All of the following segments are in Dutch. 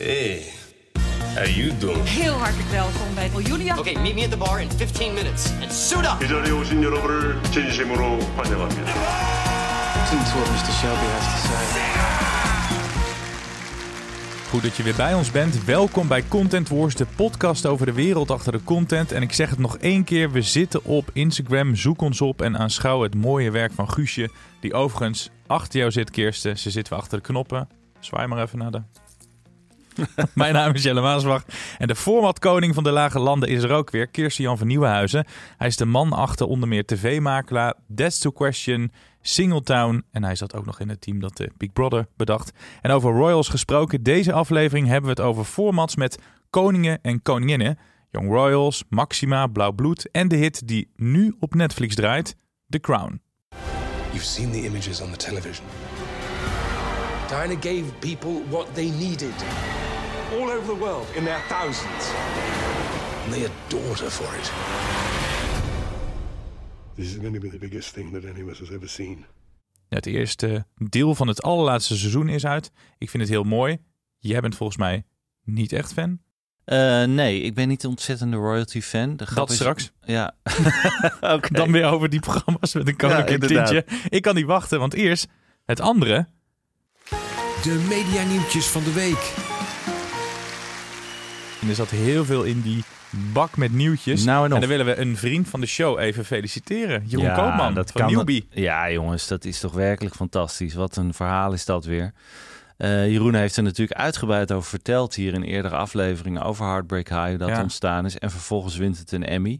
Hey, how you doing? Heel hartelijk welkom bij Julia. Okay, meet me at the bar in 15 minutes and suit up. 이 자리에 오신 여러분을 진심으로 환영합니다. Listen to what Mr. Shelby has to say. Goed dat je weer bij ons bent. Welkom bij Content Wars, de podcast over de wereld achter de content. En ik zeg het nog één keer, we zitten op Instagram. Zoek ons op en aanschouw het mooie werk van Guusje. Die overigens achter jou zit, Kirsten. Ze zit weer achter de knoppen. Zwaai maar even naar de... Mijn naam is Jelle Maasbach en de formatkoning van de Lage Landen is er ook weer, Kirsten Jan van Nieuwenhuizen. Hij is de man achter onder meer tv-makelaar, That's the Question, Singletown en hij zat ook nog in het team dat de Big Brother bedacht. En over Royals gesproken, deze aflevering hebben we het over formats met koningen en koninginnen. Young Royals, Maxima, Blauw Bloed en de hit die nu op Netflix draait, The Crown. You've seen the images on the television. Diana gave people what they needed, All over the world, in their thousands. and they adored her for it. This is going to be the biggest thing that any of us has ever seen. Ja, het eerste deel van het allerlaatste seizoen is uit. Ik vind het heel mooi. Jij bent volgens mij niet echt fan. Eh, nee, ik ben niet een ontzettende royalty fan. De grap Dat is- straks. Ja. Dan weer over die programma's met een koninklijk tintje. Ik kan niet wachten, want eerst het andere. De medianieuwtjes van de week. En er zat heel veel in die bak met nieuwtjes. Nou en of. dan willen we een vriend van de show even feliciteren. Jeroen Ja, Koopman dat van kan Newbie. Ja, jongens, dat is toch werkelijk fantastisch. Wat een verhaal is dat weer. Eh, Jeroen heeft er natuurlijk uitgebreid over verteld hier in eerdere afleveringen over Heartbreak High, hoe dat Ja. ontstaan is. En vervolgens wint het een Emmy.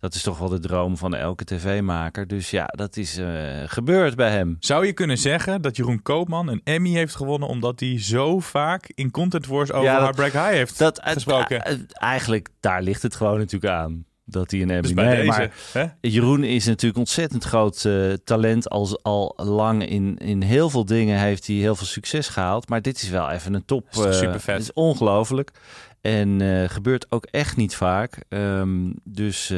Dat is toch wel de droom van elke tv-maker. Dus ja, dat is eh, gebeurd bij hem. Zou je kunnen zeggen dat Jeroen Koopman een Emmy heeft gewonnen... omdat hij zo vaak in Content Wars over Ja, dat- Heartbreak High heeft Dat, gesproken? eh, eigenlijk, daar ligt het gewoon natuurlijk aan. Dat hij een Emmy... dus bij Nee, deze. maar hè? Jeroen is natuurlijk ontzettend groot eh, talent. Als, al lang in, in heel veel dingen heeft hij heel veel succes gehaald. Maar dit is wel even een top. Toch eh, supervet? Het is ongelooflijk. En eh, gebeurt ook echt niet vaak. Ehm, dus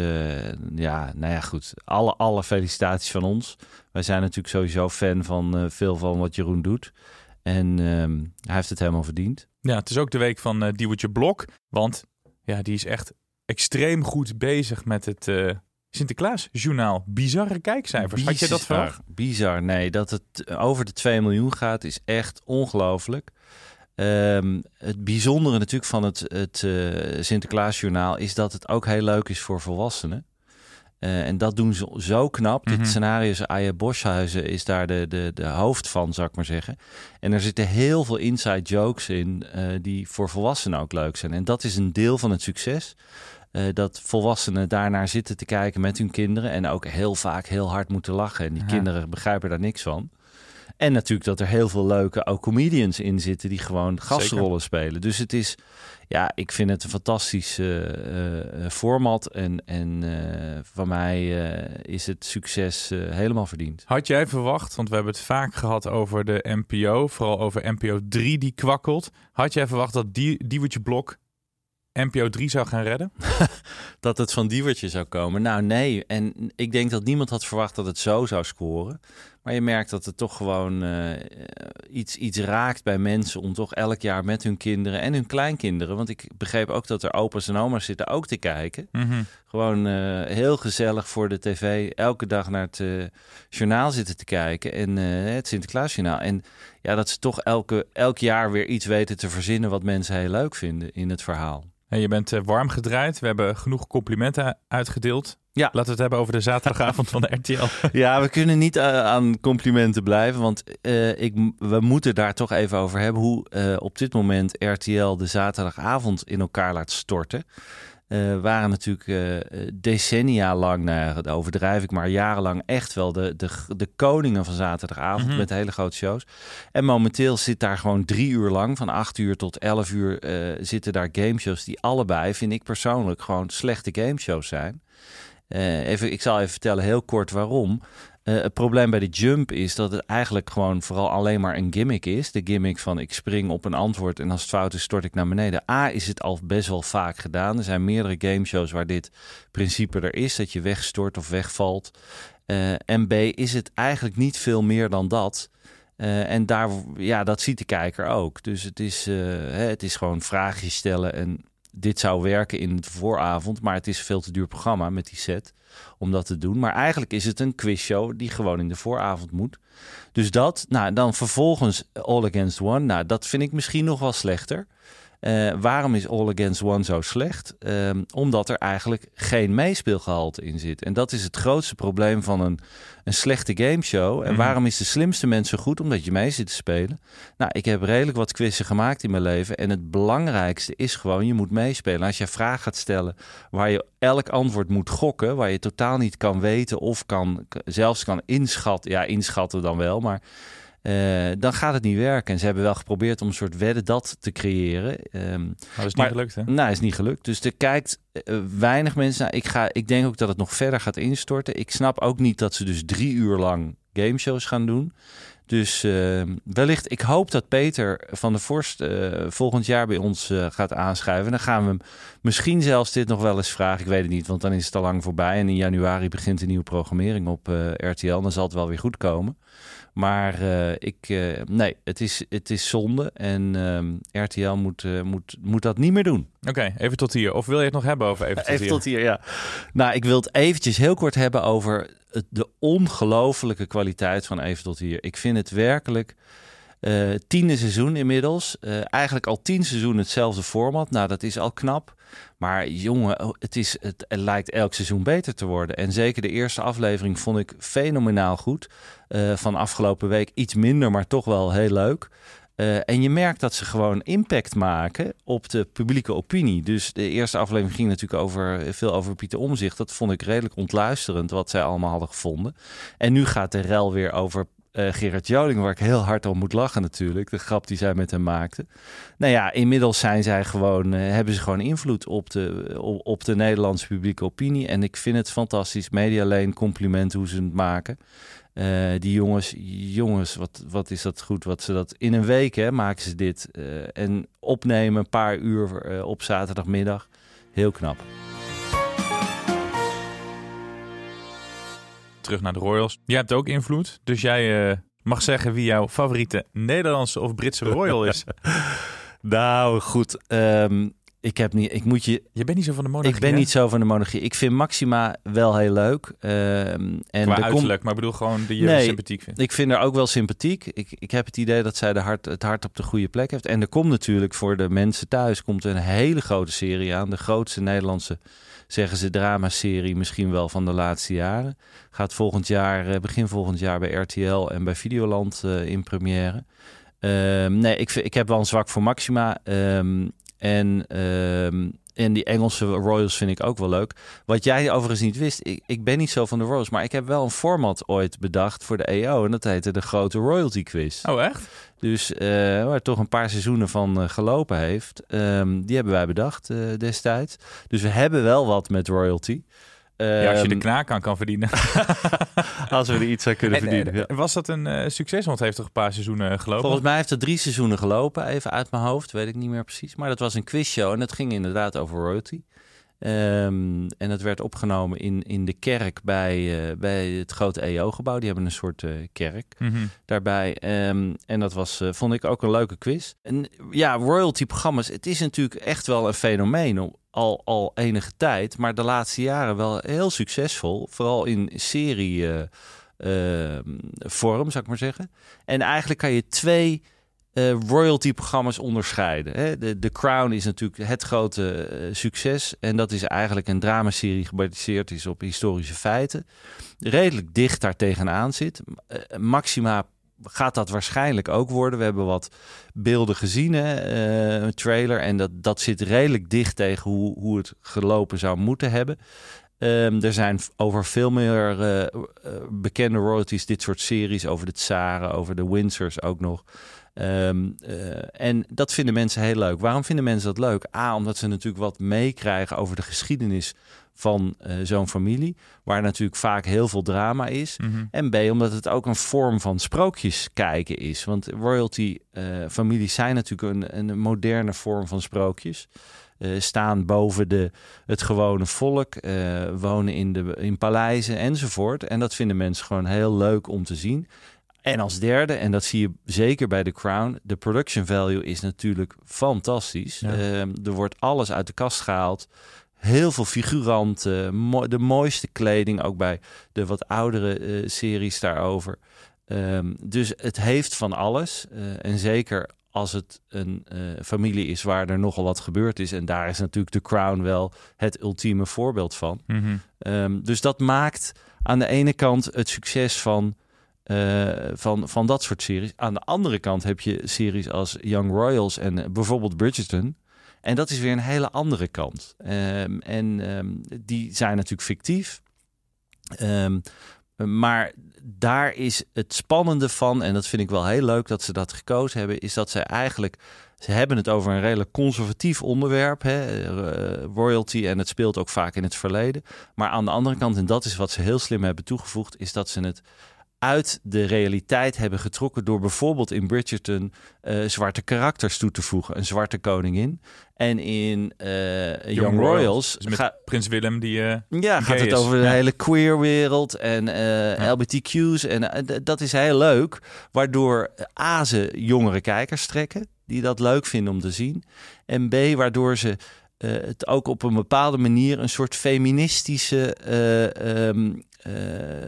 ja, nou ja, goed. Alle, alle felicitaties van ons. Wij zijn natuurlijk sowieso fan van veel van wat Jeroen doet. En ehm, hij heeft het helemaal verdiend. Ja, het is ook de week van Diewertje Blok. Want ja, die is echt extreem goed bezig met het eh Sinterklaasjournaal. Bizarre kijkcijfers. Had je dat Bizar, verwacht? Bizar, nee. Dat het over de 2 miljoen gaat is echt ongelooflijk. Ehm, het bijzondere natuurlijk van het, het eh, Sinterklaasjournaal is dat het ook heel leuk is voor volwassenen. Eh, en dat doen ze zo knap. Mhm. Dit scenario is Aya Boshuizen is daar de, de, de hoofd van, zou ik maar zeggen. En er zitten heel veel inside jokes in eh, die voor volwassenen ook leuk zijn. En dat is een deel van het succes. Eh, dat volwassenen daarnaar zitten te kijken met hun kinderen. En ook heel vaak heel hard moeten lachen. En die Ja. kinderen begrijpen daar niks van. En natuurlijk dat er heel veel leuke ook comedians in zitten die gewoon gastrollen spelen. Dus het is, ja, ik vind het een fantastisch format. En, en van mij eh, is het succes eh, helemaal verdiend. Had jij verwacht, want we hebben het vaak gehad over de NPO, vooral over NPO 3 die kwakkelt. Had jij verwacht dat die, Diewertje Blok NPO 3 zou gaan redden? Dat het van Diewertje zou komen. Nou nee, en ik denk dat niemand had verwacht dat het zo zou scoren. Maar je merkt dat het toch gewoon eh, iets, iets raakt bij mensen om toch elk jaar met hun kinderen en hun kleinkinderen. Want ik begreep ook dat er opa's en oma's zitten ook te kijken. Mhm. Gewoon eh, heel gezellig voor de tv elke dag naar het eh, journaal zitten te kijken. En het Sinterklaasjournaal. En ja, dat ze toch elke, elk jaar weer iets weten te verzinnen wat mensen heel leuk vinden in het verhaal. En je bent warm gedraaid. We hebben genoeg complimenten uitgedeeld. Ja. Laten we het hebben over de zaterdagavond van de RTL. Ja, we kunnen niet eh, aan complimenten blijven, want eh, ik, we moeten daar toch even over hebben hoe eh, op dit moment RTL de zaterdagavond in elkaar laat storten. waren natuurlijk decennia lang, nou, dat overdrijf ik, maar jarenlang echt wel de, de, de koningen van zaterdagavond Mhm. met hele grote shows. En momenteel zit daar gewoon drie uur lang, van acht uur tot elf uur, zitten daar gameshows die allebei, vind ik persoonlijk, gewoon slechte gameshows zijn. Eh, even, ik zal even vertellen heel kort waarom. Eh, het probleem bij de jump is dat het eigenlijk gewoon vooral alleen maar een gimmick is. De gimmick van ik spring op een antwoord en als het fout is stort ik naar beneden. A is het al best wel vaak gedaan. Er zijn meerdere gameshows waar dit principe er is. Dat je wegstort of wegvalt. Eh, en B is het eigenlijk niet veel meer dan dat. En daar, ja, dat ziet de kijker ook. Dus het is, hè, het is gewoon vraagjes stellen. En dit zou werken in de vooravond. Maar het is veel te duur programma met die set om dat te doen. Maar eigenlijk is het een quizshow die gewoon in de vooravond moet. Dus dat, nou dan vervolgens All Against One. Nou, dat vind ik misschien nog wel slechter. Eh, waarom is All Against One zo slecht? Ehm, omdat er eigenlijk geen meespeelgehalte in zit. En dat is het grootste probleem van een, een slechte gameshow. En Mhm. waarom is de slimste mensen goed? Omdat je mee zit te spelen. Nou, ik heb redelijk wat quizzen gemaakt in mijn leven. En het belangrijkste is gewoon, je moet meespelen. Als je vraag gaat stellen waar je elk antwoord moet gokken... waar je totaal niet kan weten of kan, zelfs kan inschatten... ja, inschatten dan wel, maar... eh, dan gaat het niet werken. En ze hebben wel geprobeerd om een soort wedden dat te creëren. Ehm, Maar dat is maar- niet gelukt, hè? nou, is niet gelukt. Dus er kijkt eh, weinig mensen naar. Ik, ga, ik denk ook dat het nog verder gaat instorten. Ik snap ook niet dat ze dus drie uur lang gameshows gaan doen. Dus eh, wellicht, ik hoop dat Peter van der Vorst eh, volgend jaar bij ons gaat aanschuiven. Dan gaan we hem misschien zelfs dit nog wel eens vragen. Ik weet het niet, want dan is het al lang voorbij. En in januari begint een nieuwe programmering op RTL. Dan zal het wel weer goed komen. Maar eh, ik, eh, nee, het is, het is zonde. En ehm, RTL moet, eh, moet, moet dat niet meer doen. Oké, even tot hier. Of wil je het nog hebben over even tot Even hier? tot hier, ja. Nou, ik wil het eventjes heel kort hebben over het, de ongelofelijke kwaliteit van Even tot hier. Ik vind het werkelijk eh tiende seizoen inmiddels. Eh, eigenlijk al tien seizoenen hetzelfde format. Nou, dat is al knap. Maar jongen, oh, het, is, het, lijkt elk seizoen beter te worden. En zeker de eerste aflevering vond ik fenomenaal goed. Eh, van afgelopen week iets minder, maar toch wel heel leuk. En je merkt dat ze gewoon impact maken op de publieke opinie. Dus de eerste aflevering ging natuurlijk over, veel over Pieter Omzicht. Dat vond ik redelijk ontluisterend wat zij allemaal hadden gevonden. En nu gaat de rel weer over eh, Gerard Joling, waar ik heel hard om moet lachen natuurlijk. De grap die zij met hem maakte. Nou ja, inmiddels zijn zij gewoon, eh, hebben ze gewoon invloed op de, op, de Nederlandse publieke opinie. En ik vind het fantastisch. Media Lane compliment hoe ze het maken. Eh, die jongens, jongens, wat, wat is dat goed? Wat ze dat in een week hè, maken ze dit. en opnemen een paar uur op zaterdagmiddag. Heel knap. Terug naar de Royals. Jij hebt ook invloed, dus jij eh, mag zeggen wie jouw favoriete Nederlandse of Britse Royal is. Nou, goed. ehm, ik heb niet, ik moet je, Je bent niet zo van de monarchie, ik ben hè? niet zo van de monarchie. Ik vind Maxima wel heel leuk. ehm, en Qua er uiterlijk, maar ik bedoel gewoon die je Nee, sympathiek vindt. Ik vind haar ook wel sympathiek. Ik, ik heb het idee dat zij de hart, het hart op de goede plek heeft. En er komt natuurlijk voor de mensen thuis komt een hele grote serie aan. De grootste Nederlandse, zeggen ze, dramaserie misschien wel van de laatste jaren. Gaat volgend jaar, eh, begin volgend jaar bij RTL en bij Videoland eh, in première. Ehm, nee, ik, ik heb wel een zwak voor Maxima. Ehm, en, ehm, en die Engelse Royals vind ik ook wel leuk. Wat jij overigens niet wist, ik, ik ben niet zo van de Royals, maar ik heb wel een format ooit bedacht voor de EO. En dat heette de Grote Royalty Quiz. Oh, echt? Dus eh, waar toch een paar seizoenen van eh, gelopen heeft. Ehm, die hebben wij bedacht eh, destijds. Dus we hebben wel wat met royalty. Ja, als je de Ehm, knaak aan kan verdienen. als we er iets aan kunnen En, verdienen. eh, ja. Was dat een eh, succes? Want het heeft toch een paar seizoenen eh, gelopen? Volgens mij heeft het drie seizoenen gelopen, even uit mijn hoofd, weet ik niet meer precies. Maar dat was een quizshow en het ging inderdaad over royalty. Ehm, en het werd opgenomen in, in de kerk bij, bij het grote EO-gebouw. Die hebben een soort kerk Mhm. daarbij. Ehm, en dat was, vond ik ook een leuke quiz. En ja, royalty-programma's, het is natuurlijk echt wel een fenomeen om- al, al enige tijd. Maar de laatste jaren wel heel succesvol. Vooral in serie eh, ehm, vorm, zou ik maar zeggen. En eigenlijk kan je twee eh, royalty-programma's onderscheiden. Hè? De, The Crown is natuurlijk het grote eh, succes. En dat is eigenlijk een dramaserie gebaseerd is op historische feiten. Redelijk dicht daar tegenaan zit. Eh, Maxima gaat dat waarschijnlijk ook worden. We hebben wat beelden gezien, eh, een trailer. En dat, dat zit redelijk dicht tegen hoe, hoe het gelopen zou moeten hebben. Ehm, er zijn over veel meer eh, eh, bekende royalties, dit soort series, over de Tsaren, over de Windsors ook nog. Ehm, en dat vinden mensen heel leuk. Waarom vinden mensen dat leuk? A, omdat ze natuurlijk wat meekrijgen over de geschiedenis van uh, zo'n familie, waar natuurlijk vaak heel veel drama is. Mhm. En B, omdat het ook een vorm van sprookjes kijken is. Want royalty-families eh, zijn natuurlijk een, een moderne vorm van sprookjes. Uh, staan boven de, het gewone volk, wonen in, de, in paleizen enzovoort. En dat vinden mensen gewoon heel leuk om te zien. En als derde, en dat zie je zeker bij The Crown, de production value is natuurlijk fantastisch. Ehm, er wordt alles uit de kast gehaald. Heel veel figuranten, mo de mooiste kleding, ook bij de wat oudere uh, series daarover. Um, dus het heeft van alles. Uh, en zeker als het een uh, familie is waar er nogal wat gebeurd is. En daar is natuurlijk The Crown wel het ultieme voorbeeld van. Mm -hmm. um, dus dat maakt aan de ene kant het succes van, van, van dat soort series. Aan de andere kant heb je series als Young Royals en bijvoorbeeld Bridgerton. En dat is weer een hele andere kant. Um, en um, die zijn natuurlijk fictief. Um, maar daar is het spannende van, en dat vind ik wel heel leuk dat ze dat gekozen hebben, is dat ze eigenlijk, ze hebben het over een redelijk conservatief onderwerp, hè, royalty, en het speelt ook vaak in het verleden. Maar aan de andere kant, en dat is wat ze heel slim hebben toegevoegd, is dat ze het uit de realiteit hebben getrokken door bijvoorbeeld in Bridgerton uh, zwarte karakters toe te voegen. Een zwarte koningin. En in uh, Young, Young, Royals... Dus met Prins Willem die uh, Ja, gaat het is. over de ja. hele queer wereld en ja. LBTQ's. En dat is heel leuk. Waardoor A, ze jongere kijkers trekken. Die dat leuk vinden om te zien. En B, waardoor ze... Uh, het ook op een bepaalde manier een soort feministische uh, um, uh,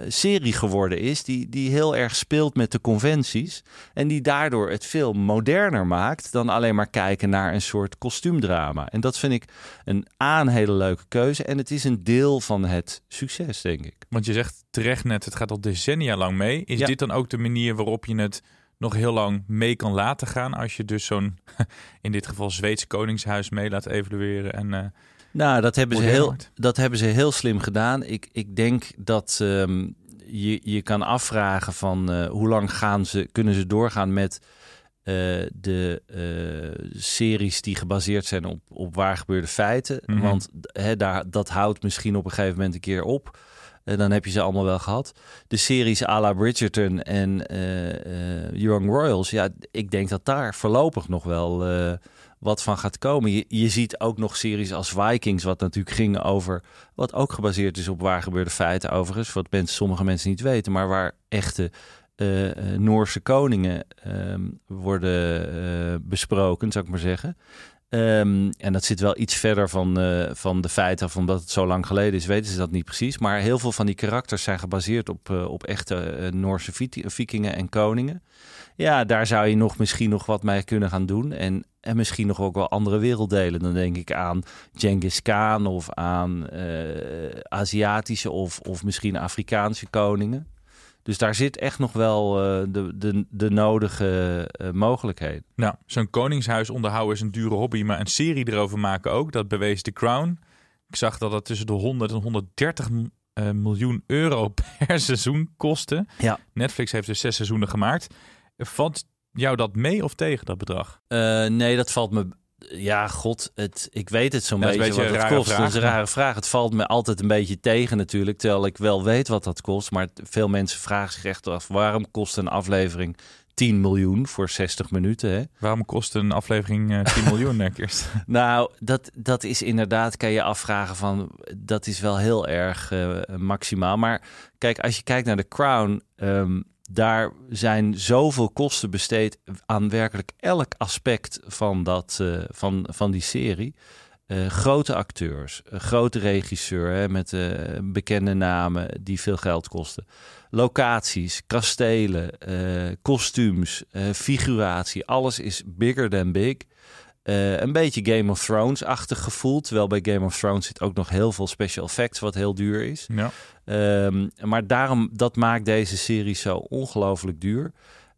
serie geworden is. Die, die heel erg speelt met de conventies. En die daardoor het veel moderner maakt dan alleen maar kijken naar een soort kostuumdrama. En dat vind ik een aan hele leuke keuze. En het is een deel van het succes, denk ik. Want je zegt terecht net, het gaat al decennia lang mee. Is Ja. dit dan ook de manier waarop je het nog heel lang mee kan laten gaan? Als je dus zo'n, in dit geval Zweedse koningshuis mee laat evalueren en... Uh, Nou, dat hebben, ze heel, wordt. dat hebben ze heel slim gedaan. Ik, ik denk dat ehm, je, je kan afvragen van eh, hoe lang gaan ze, kunnen ze doorgaan met eh, de eh, series die gebaseerd zijn op, op waar gebeurde feiten. Mhm. Want daar, dat houdt misschien op een gegeven moment een keer op. En dan heb je ze allemaal wel gehad. De series à la Bridgerton en Young Royals. Ja, ik denk dat daar voorlopig nog wel wat van gaat komen. Je, je ziet ook nog series als Vikings, wat natuurlijk ging over... wat ook gebaseerd is op waar gebeurde feiten overigens. Wat sommige mensen niet weten, maar waar echte... eh, eh, Noorse koningen ehm, worden eh, besproken, zou ik maar zeggen. Ehm, en dat zit wel iets verder van, van de feiten, omdat het zo lang geleden is, weten ze dat niet precies. Maar heel veel van die karakters zijn gebaseerd op, op echte Noorse vikingen en koningen. Ja, daar zou je nog misschien nog wat mee kunnen gaan doen. En, en misschien nog ook wel andere werelddelen. Dan denk ik aan Genghis Khan of aan eh, Aziatische of, of misschien Afrikaanse koningen. Dus daar zit echt nog wel eh, de, de, de nodige eh, mogelijkheden. Nou, zo'n koningshuis onderhouden is een dure hobby, maar een serie erover maken ook. Dat bewees The Crown. Ik zag dat het tussen de 100 en 130 eh, miljoen euro per seizoen kostte. Ja. Netflix heeft dus zes seizoenen gemaakt. Valt jou dat mee of tegen, dat bedrag? Eh, nee, dat valt me. Ja, god, het, ik weet het zo'n Ja, beetje wat het kost. Dat is een rare vraag. Het valt me altijd een beetje tegen natuurlijk, terwijl ik wel weet wat dat kost. Maar veel mensen vragen zich echt af, waarom kost een aflevering 10 miljoen voor 60 minuten? Hè? Waarom kost een aflevering eh 10 miljoen, denk eerst? Nou, dat, dat is inderdaad, kan je afvragen van, dat is wel heel erg eh, maximaal. Maar kijk, als je kijkt naar The Crown, ehm, daar zijn zoveel kosten besteed aan werkelijk elk aspect van, dat, eh, van, van die serie. Eh, grote acteurs, een grote regisseur hè, met eh, bekende namen die veel geld kosten. Locaties, kastelen, eh, kostuums, eh, figuratie, alles is bigger than big. Eh, een beetje Game of Thrones-achtig gevoel. Terwijl bij Game of Thrones zit ook nog heel veel special effects, wat heel duur is. Ja. Ehm, maar daarom, dat maakt deze serie zo ongelooflijk duur.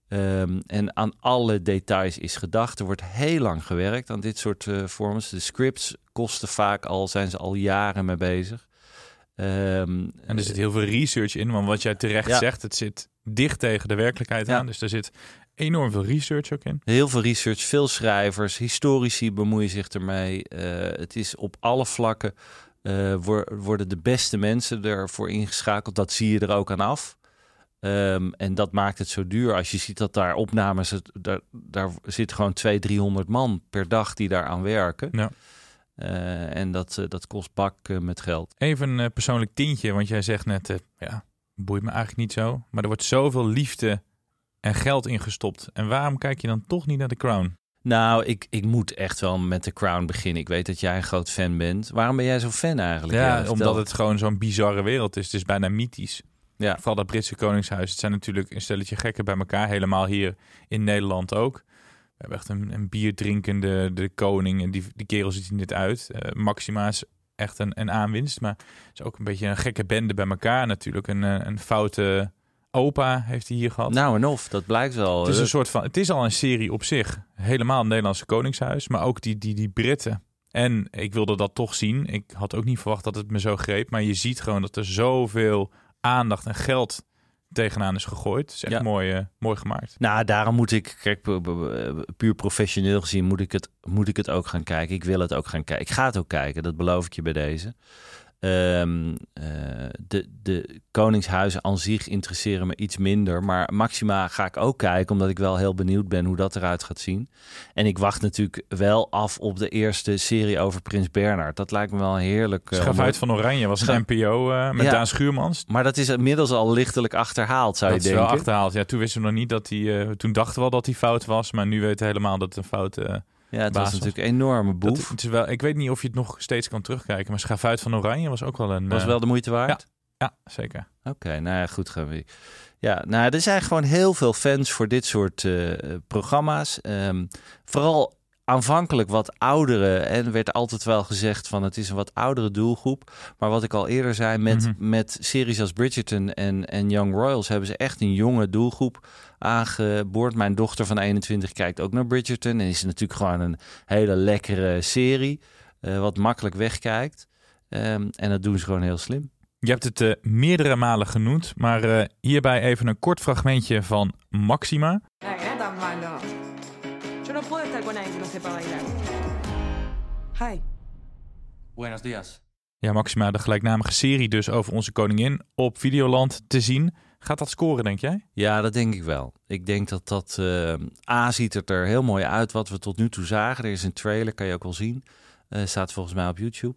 Ehm, en aan alle details is gedacht. Er wordt heel lang gewerkt aan dit soort uh. De scripts kosten vaak al, zijn ze al jaren mee bezig. Um, en er zit heel veel research in, want wat jij terecht zegt, het zit dicht tegen de werkelijkheid aan. Dus er zit enorm veel research ook in. Heel veel research, veel schrijvers, historici bemoeien zich ermee. Uh, het is op alle vlakken uh, worden de beste mensen ervoor ingeschakeld. Dat zie je er ook aan af. Um, en dat maakt het zo duur. Als je ziet dat daar opnames, daar, daar zit gewoon 200, 300 man per dag die daar aan werken. Ja. Uh, en dat, dat kost bak met geld. Even een persoonlijk tintje, want jij zegt net, ja, boeit me eigenlijk niet zo. Maar er wordt zoveel liefde en geld ingestopt. En waarom kijk je dan toch niet naar The Crown? Nou, ik, ik moet echt wel met The Crown beginnen. Ik weet dat jij een groot fan bent. Waarom ben jij zo fan eigenlijk? Ja, ja omdat het gewoon zo'n bizarre wereld is. Het is bijna mythisch. Ja. Vooral dat Britse Koningshuis. Het zijn natuurlijk een stelletje gekken bij elkaar. Helemaal hier in Nederland ook. We hebben echt een, een bier drinkende de koning. En die, die kerel ziet er niet uit. Uh, Maxima is echt een, een aanwinst. Maar het is ook een beetje een gekke bende bij elkaar natuurlijk. Een, eh, een foute opa heeft hij hier gehad. Nou en of, dat blijkt wel. Het is een soort van, het is al een serie op zich. Helemaal het Nederlandse Koningshuis, maar ook die, die, die Britten. En ik wilde dat toch zien. Ik had ook niet verwacht dat het me zo greep. Maar je ziet gewoon dat er zoveel aandacht en geld tegenaan is gegooid. Het is echt mooi, uh, mooi gemaakt. Nou, daarom moet ik, kijk, puur professioneel gezien, moet ik, het, moet ik het ook gaan kijken. Ik wil het ook gaan kijken. Ik ga het ook kijken, dat beloof ik je bij deze. Um, uh, de, de koningshuizen aan zich interesseren me iets minder. Maar Maxima ga ik ook kijken, omdat ik wel heel benieuwd ben hoe dat eruit gaat zien. En ik wacht natuurlijk wel af op de eerste serie over Prins Bernard. Dat lijkt me wel heerlijk. Uh, Schavuit van Oranje was een NPO uh, met ja, Daan Schuurmans. Maar dat is inmiddels al lichtelijk achterhaald, zou dat je denken. Dat is wel achterhaald. Ja, toen wisten we nog niet dat hij... toen dachten we wel dat hij fout was, maar nu weten we helemaal dat het een fout ja, het was natuurlijk een enorme boef. Dat, wel, ik weet niet of je het nog steeds kan terugkijken, maar Schavuit van Oranje was ook wel een... Was wel de moeite waard? Ja, ja zeker. Oké, nou ja, goed gaan we. Ja, nou, er zijn gewoon heel veel fans voor dit soort uh, programma's. Um, vooral aanvankelijk wat oudere. En werd altijd wel gezegd van het is een wat oudere doelgroep. Maar wat ik al eerder zei, met, mm -hmm. met series als Bridgerton en, en Young Royals hebben ze echt een jonge doelgroep aangeboord. Mijn dochter van 21 kijkt ook naar Bridgerton. En is natuurlijk gewoon een hele lekkere serie. Uh, wat makkelijk wegkijkt. Um, en dat doen ze gewoon heel slim. Je hebt het uh, meerdere malen genoemd, maar uh, hierbij even een kort fragmentje van Maxima. Yo no puedo estar con alguien que no sepa bailar. Hi. Buenos días. Ja, Maxima, de gelijknamige serie dus over onze koningin op Videoland te zien. Gaat dat scoren, denk jij? Ja, dat denk ik wel. Ik denk dat dat... Uh, A, ziet het er heel mooi uit wat we tot nu toe zagen. Er is een trailer, kan je ook wel zien. Uh, staat volgens mij op YouTube.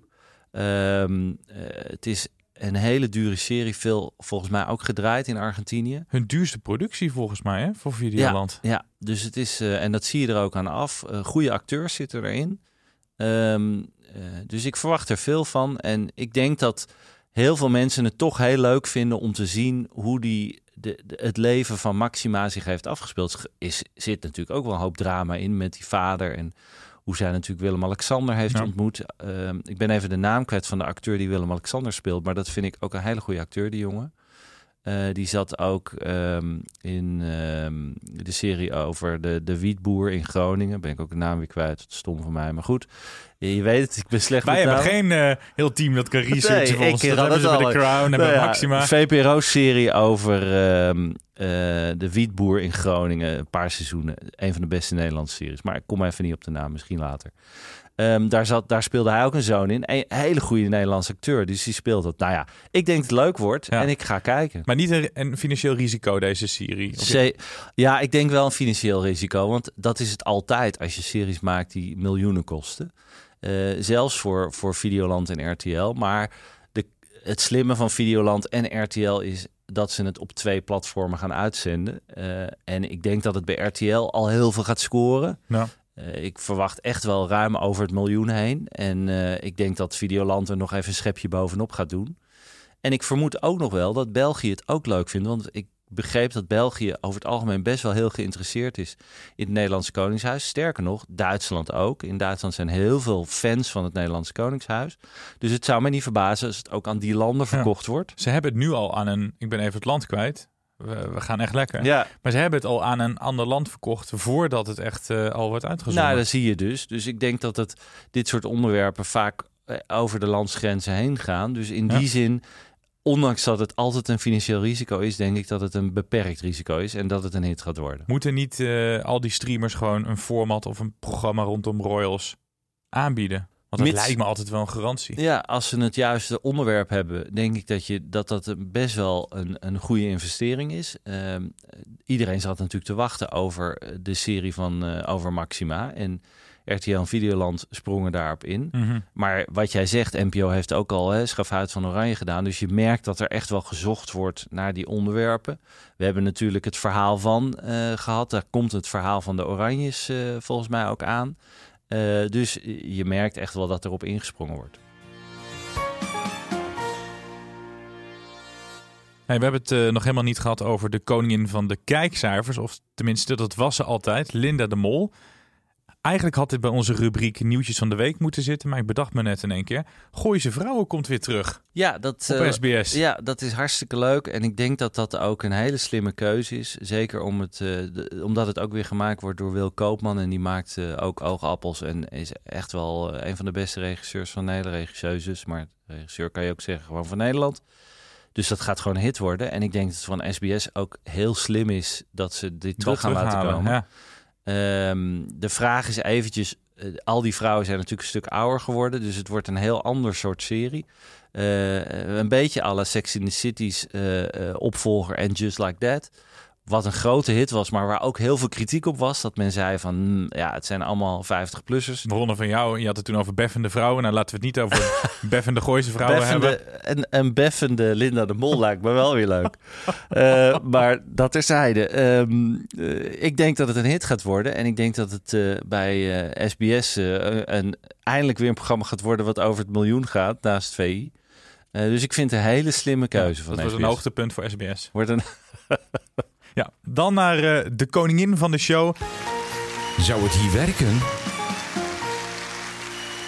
Um, uh, het is een hele dure serie, veel volgens mij ook gedraaid in Argentinië. Hun duurste productie volgens mij, hè, voor Videoland. Ja, ja dus het is, en dat zie je er ook aan af. Goede acteurs zitten erin. Um, uh, dus ik verwacht er veel van. En ik denk dat heel veel mensen het toch heel leuk vinden om te zien hoe die, de, de, het leven van Maxima zich heeft afgespeeld. Is, zit natuurlijk ook wel een hoop drama in met die vader en hoe zij natuurlijk Willem-Alexander heeft ja. ontmoet. Uh, ik ben even de naam kwijt van de acteur die Willem-Alexander speelt. Maar dat vind ik ook een hele goede acteur, die jongen. Uh, die zat ook um, in um, de serie over de, de wietboer in Groningen. Ben ik ook de naam weer kwijt. Stom van mij. Maar goed, je weet het, ik ben slecht Wij hebben geen uh, heel team dat kan researchen nee, volgens. Dat hebben ze bij The Crown en bij ja, Maxima. VPRO-serie over um, uh, de wietboer in Groningen. Een paar seizoenen. Een van de beste Nederlandse series. Maar ik kom even niet op de naam, misschien later. Um, daar, zat, daar speelde hij ook een zoon in. Een hele goede Nederlandse acteur. Dus die speelt dat. Nou ja, ik denk dat het leuk wordt ja. en ik ga kijken. Maar niet een, een financieel risico, deze serie? Ja, ik denk wel een financieel risico. Want dat is het altijd als je series maakt die miljoenen kosten. Uh, zelfs voor, voor Videoland en RTL. Maar de, het slimme van Videoland en RTL is dat ze het op twee platformen gaan uitzenden. Uh, en ik denk dat het bij RTL al heel veel gaat scoren. Ja. Uh, ik verwacht echt wel ruim over het miljoen heen. En uh, ik denk dat Videoland er nog even een schepje bovenop gaat doen. En ik vermoed ook nog wel dat België het ook leuk vindt. Want ik begreep dat België over het algemeen best wel heel geïnteresseerd is in het Nederlandse Koningshuis. Sterker nog, Duitsland ook. In Duitsland zijn heel veel fans van het Nederlandse Koningshuis. Dus het zou me niet verbazen als het ook aan die landen verkocht ja. wordt. Ze hebben het nu al aan een, ik ben even het land kwijt, we, we gaan echt lekker. Ja. Maar ze hebben het al aan een ander land verkocht voordat het echt eh, al wordt uitgezonden. Nou, dat zie je dus. Dus ik denk dat het, dit soort onderwerpen vaak eh, over de landsgrenzen heen gaan. Dus in Ja. die zin, ondanks dat het altijd een financieel risico is, denk ik dat het een beperkt risico is en dat het een hit gaat worden. Moeten niet eh, al die streamers gewoon een format of een programma rondom Royals aanbieden? Want dat Mits- lijkt me altijd wel een garantie. Ja, als ze het juiste onderwerp hebben, denk ik dat je, dat, dat best wel een, een goede investering is. Ehm, iedereen zat natuurlijk te wachten over eh, de serie van eh, over Maxima. En RTL en Videoland sprongen daarop in. Mhm. Maar wat jij zegt, NPO heeft ook al hè, van Oranje gedaan. Dus je merkt dat er echt wel gezocht wordt naar die onderwerpen. We hebben natuurlijk het verhaal van eh, gehad. Daar komt het verhaal van de Oranjes volgens mij ook aan. Eh, dus je merkt echt wel dat erop ingesprongen wordt. We hebben het eh, nog helemaal niet gehad over de koningin van de kijkcijfers. Of tenminste, dat was ze altijd, Linda de Mol. Eigenlijk had dit bij onze rubriek Nieuwtjes van de Week moeten zitten. Maar ik bedacht me net in één keer. Gooise Vrouwen komt weer terug Ja, dat, op eh, SBS. Ja, dat is hartstikke leuk. En ik denk dat dat ook een hele slimme keuze is. Zeker om het, eh, de- omdat het ook weer gemaakt wordt door Wil Koopman. En die maakt eh, ook oogappels. En is echt wel eh, een van de beste regisseurs van Nederland. Regisseuses, maar regisseur kan je ook zeggen gewoon van Nederland. Dus dat gaat gewoon een hit worden. En ik denk dat het van SBS ook heel slim is dat ze dit terug gaan laten komen. ja. Ehm, de vraag is eventjes, eh, al die vrouwen zijn natuurlijk een stuk ouder geworden, dus het wordt een heel ander soort serie. Eh, een beetje la Sex in the City's eh, opvolger en Just Like That. Wat een grote hit was, maar waar ook heel veel kritiek op was. Dat men zei van, hmm, ja, het zijn allemaal 50-plussers. Waaronder van jou. Je had het toen over beffende vrouwen. Nou, laten we het niet over beffende Gooise vrouwen hebben. En, en beffende Linda de Mol lijkt me wel weer leuk. Eh, maar dat terzijde. Eh, ik denk dat het een hit gaat worden. En ik denk dat het eh, bij SBS een, eindelijk weer een programma gaat worden... wat over het miljoen gaat, naast VI. Dus ik vind het een hele slimme keuze van dat SBS. wordt een hoogtepunt voor SBS. Wordt een... Ja, dan naar eh, de koningin van de show. Zou het hier werken?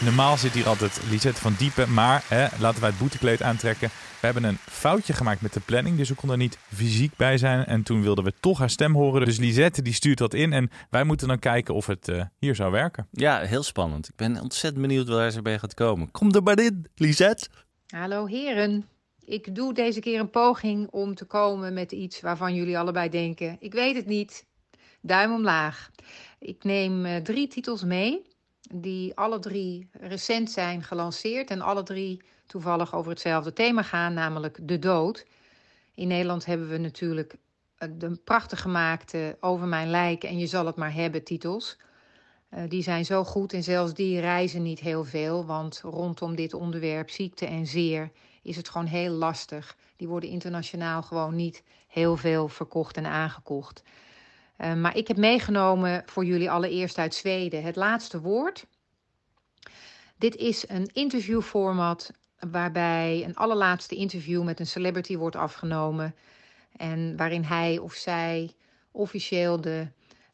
Normaal zit hier altijd Lisette van Diepen, maar hè, laten wij het boetekleed aantrekken. We hebben een foutje gemaakt met de planning, dus we konden er niet fysiek bij zijn. En toen wilden we toch haar stem horen. Dus Lisette die stuurt wat in en wij moeten dan kijken of het eh, hier zou werken. Ja, heel spannend. Ik ben ontzettend benieuwd waar ze bij gaat komen. Kom er maar in, Lisette. Hallo heren. Ik doe deze keer een poging om te komen met iets waarvan jullie allebei denken: ik weet het niet. Duim omlaag. Ik neem eh, drie titels mee, die alle drie recent zijn gelanceerd en alle drie toevallig over hetzelfde thema gaan, namelijk de dood. In Nederland hebben we natuurlijk eh, de prachtig gemaakte Over mijn lijk en Je zal het maar hebben titels. Eh, die zijn zo goed en zelfs die reizen niet heel veel, want rondom dit onderwerp ziekte en zeer is het gewoon heel lastig. Die worden internationaal gewoon niet heel veel verkocht en aangekocht. Uh, maar ik heb meegenomen voor jullie allereerst uit Zweden het laatste woord. Dit is een interviewformat waarbij een allerlaatste interview met een celebrity wordt afgenomen. En waarin hij of zij officieel de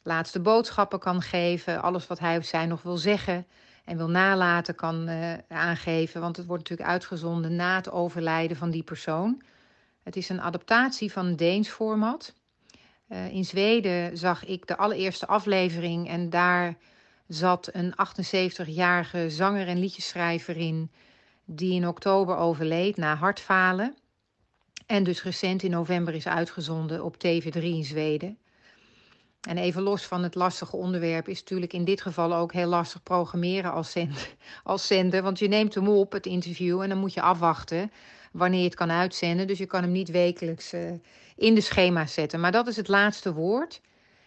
laatste boodschappen kan geven. Alles wat hij of zij nog wil zeggen en wil nalaten kan uh, aangeven. Want het wordt natuurlijk uitgezonden na het overlijden van die persoon. Het is een adaptatie van een Deens format. Uh, in Zweden zag ik de allereerste aflevering en daar zat een 78-jarige zanger en liedjeschrijver in die in oktober overleed na hartfalen. En dus recent in november is uitgezonden op TV3 in Zweden. En even los van het lastige onderwerp is natuurlijk in dit geval ook heel lastig programmeren als zender. Als zender want je neemt hem op, het interview, en dan moet je afwachten wanneer je het kan uitzenden. Dus je kan hem niet wekelijks uh, in de schema's zetten. Maar dat is het laatste woord.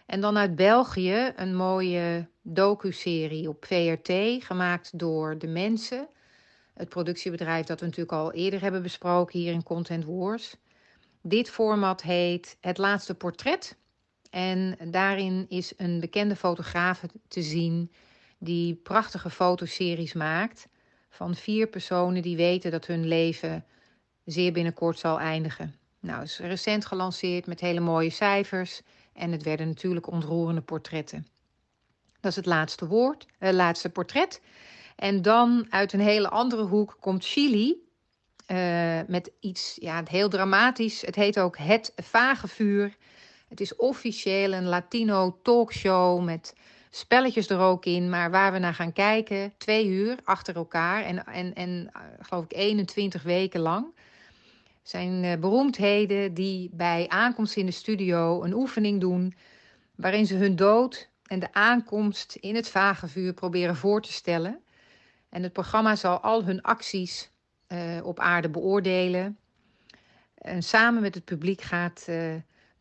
En dan uit België een mooie docu-serie op VRT, gemaakt door De Mensen. Het productiebedrijf dat we natuurlijk al eerder hebben besproken hier in Content Wars. Dit format heet Het Laatste Portret. En daarin is een bekende fotograaf te zien die prachtige fotoseries maakt van vier personen die weten dat hun leven zeer binnenkort zal eindigen. Nou, is recent gelanceerd met hele mooie cijfers en het werden natuurlijk ontroerende portretten. Dat is het laatste woord, het uh, laatste portret. En dan uit een hele andere hoek komt Chili. Uh, met iets ja, heel dramatisch. Het heet ook Het Vage Vuur. Het is officieel een Latino talkshow met spelletjes er ook in. Maar waar we naar gaan kijken, twee uur achter elkaar en, en, en geloof ik 21 weken lang. Zijn uh, beroemdheden die bij aankomst in de studio een oefening doen. Waarin ze hun dood en de aankomst in het vage vuur proberen voor te stellen. En het programma zal al hun acties uh, op aarde beoordelen. En samen met het publiek gaat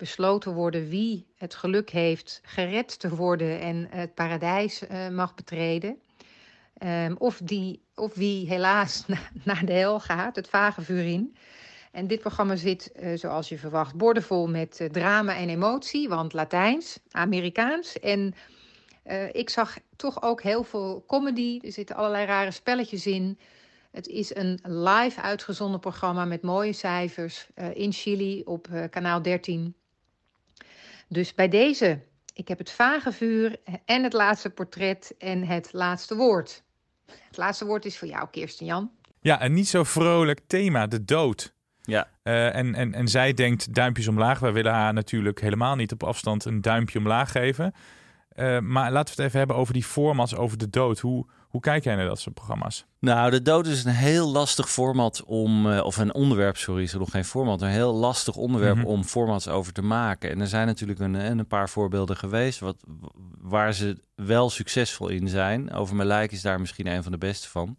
besloten worden wie het geluk heeft gered te worden en het paradijs uh, mag betreden. Um, of, die, of wie helaas na, naar de hel gaat, het vage vuur in. En dit programma zit, uh, zoals je verwacht, boordevol met uh, drama en emotie, want Latijns, Amerikaans. En ik zag toch ook heel veel comedy. Er zitten allerlei rare spelletjes in. Het is een live uitgezonden programma met mooie cijfers in Chili op kanaal 13. Dus bij deze, ik heb het vage vuur en het laatste portret en het laatste woord. Het laatste woord is voor jou, Kirsten Jan. Ja, een niet zo vrolijk thema, de dood. Ja. Uh, en, en, en zij denkt duimpjes omlaag. Wij willen haar natuurlijk helemaal niet op afstand een duimpje omlaag geven. Uh, maar laten we het even hebben over die formats over de dood. Hoe, hoe kijk jij naar dat soort programma's? Nou, de dood is een heel lastig format om, uh, of een onderwerp, sorry, is er nog geen format, een heel lastig onderwerp mm -hmm. om formats over te maken. En er zijn natuurlijk een, een paar voorbeelden geweest wat, waar ze wel succesvol in zijn. Over mijn lijk is daar misschien een van de beste van.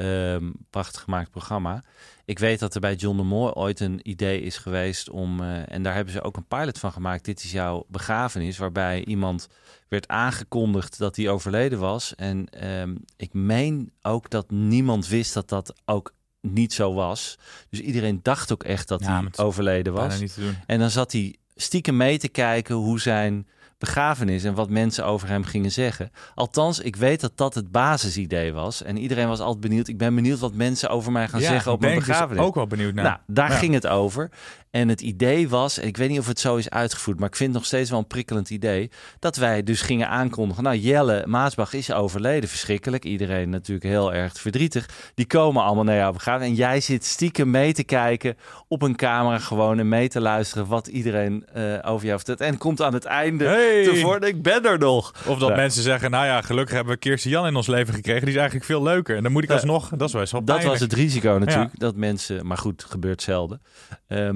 Um, prachtig gemaakt programma. Ik weet dat er bij John de Moor ooit een idee is geweest om, uh, en daar hebben ze ook een pilot van gemaakt. Dit is jouw begrafenis, waarbij iemand werd aangekondigd dat hij overleden was. En um, ik meen ook dat niemand wist dat dat ook niet zo was. Dus iedereen dacht ook echt dat ja, hij overleden was. En dan zat hij stiekem mee te kijken hoe zijn begrafenis en wat mensen over hem gingen zeggen. Althans, ik weet dat dat het basisidee was. En iedereen was altijd benieuwd. Ik ben benieuwd wat mensen over mij gaan ja, zeggen op mijn ben begrafenis. Dus ook wel benieuwd naar. Nou, daar Ja. ging het over. En het idee was, ik weet niet of het zo is uitgevoerd, maar ik vind het nog steeds wel een prikkelend idee, dat wij dus gingen aankondigen, nou Jelle Maasbach is overleden, verschrikkelijk. Iedereen natuurlijk heel erg verdrietig. Die komen allemaal naar jou begrafenis en jij zit stiekem mee te kijken op een camera gewoon en mee te luisteren wat iedereen eh, over jou vertelt. En komt aan het einde Hey! tevoren, ik ben er nog. Of dat Ja. mensen zeggen, nou ja, gelukkig hebben we Kirsten Jan in ons leven gekregen. Die is eigenlijk veel leuker. En dan moet ik alsnog, dat is wel Dat was het risico natuurlijk, dat mensen, maar goed, gebeurt zelden. Eh,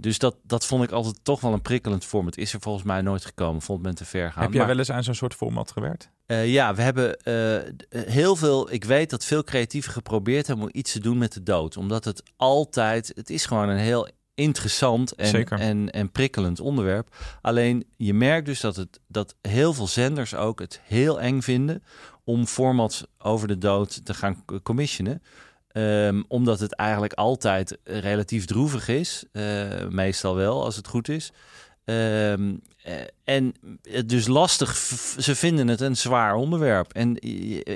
dus dat, dat vond ik altijd toch wel een prikkelend format. Is er volgens mij nooit gekomen, vond men te ver gaan. Heb jij Maar- wel eens aan zo'n soort format gewerkt? Eh, ja, we hebben eh, heel veel. Ik weet dat veel creatieven geprobeerd hebben om iets te doen met de dood. Omdat het altijd. Het is gewoon een heel interessant en, Zeker. en, en prikkelend onderwerp. Alleen je merkt dus dat, het, dat heel veel zenders ook het heel eng vinden om formats over de dood te gaan commissionen. Ehm, omdat het eigenlijk altijd relatief droevig is. eh, meestal wel, als het goed is. Eh, en dus lastig, ze vinden het een zwaar onderwerp. En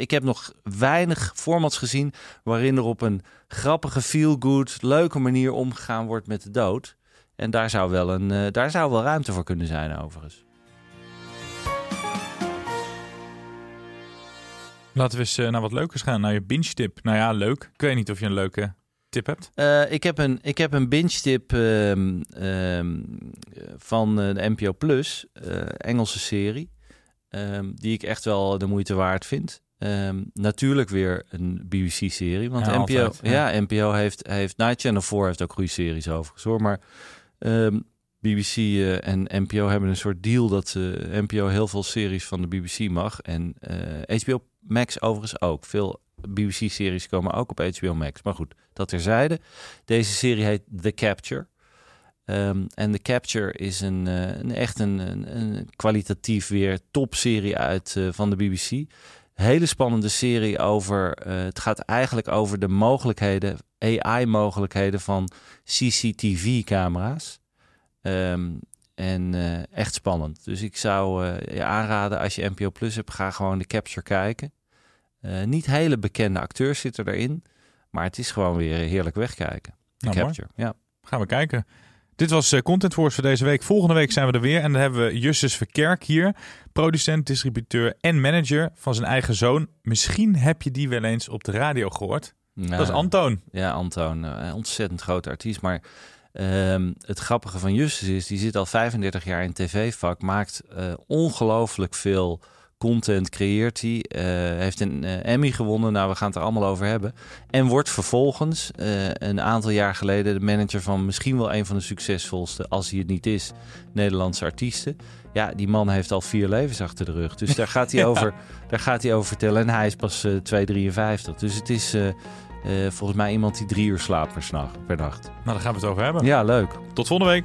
ik heb nog weinig formats gezien waarin er op een grappige, feel-good, leuke manier omgegaan wordt met de dood. En daar zou wel, een, eh, daar zou wel ruimte voor kunnen zijn, overigens. Laten we eens eh, naar wat leukers gaan. Naar je binge tip. Nou ja, leuk. Ik weet niet of je een leuke tip hebt. Eh, ik, heb een, ik heb een binge-tip ehm, ehm, van eh, de NPO Plus, Engelse serie, ehm, die ik echt wel de moeite waard vind. Natuurlijk weer een BBC-serie, want Ja, NPO, altijd, ja. ja. NPO heeft, heeft, Night Channel 4 heeft ook goede series overigens hoor, maar BBC en NPO hebben een soort deal dat NPO heel veel series van de BBC mag en eh, HBO Max overigens ook. Veel BBC-series komen ook op HBO Max. Maar goed, dat terzijde. Deze serie heet The Capture. Ehm, en The Capture is een, eh, een echt een, een, kwalitatief weer topserie uit eh, van de BBC. Hele spannende serie over. eh, het gaat eigenlijk over de mogelijkheden, AI-mogelijkheden van CCTV-camera's. Ehm, en eh, echt spannend. Dus ik zou eh, je aanraden als je NPO Plus hebt, ga gewoon de Capture kijken. Eh, niet hele bekende acteurs zitten erin, maar het is gewoon weer heerlijk wegkijken. De Nou, mooi. Capture, ja. Gaan we kijken. Dit was Content Wars voor deze week. Volgende week zijn we er weer. En dan hebben we Justus Verkerk hier. Producent, distributeur en manager van zijn eigen zoon. Misschien heb je die wel eens op de radio gehoord. Dat is Antoon. Ja, Antoon. Een ontzettend grote artiest. Maar ehm, het grappige van Justus is, die zit al 35 jaar in tv-vak. Maakt eh, ongelooflijk veel content, creëert hij. eh, heeft een eh, Emmy gewonnen. Nou, we gaan het er allemaal over hebben. En wordt vervolgens eh, een aantal jaar geleden de manager van misschien wel een van de succesvolste, als hij het niet is, Nederlandse artiesten. Ja, die man heeft al vier levens achter de rug. Dus daar gaat hij, Ja. over, daar gaat hij over vertellen. En hij is pas eh 2,53. Dus het is volgens mij iemand die drie uur slaapt per, nacht, per nacht. Nou, daar gaan we het over hebben. Ja, leuk. Tot volgende week.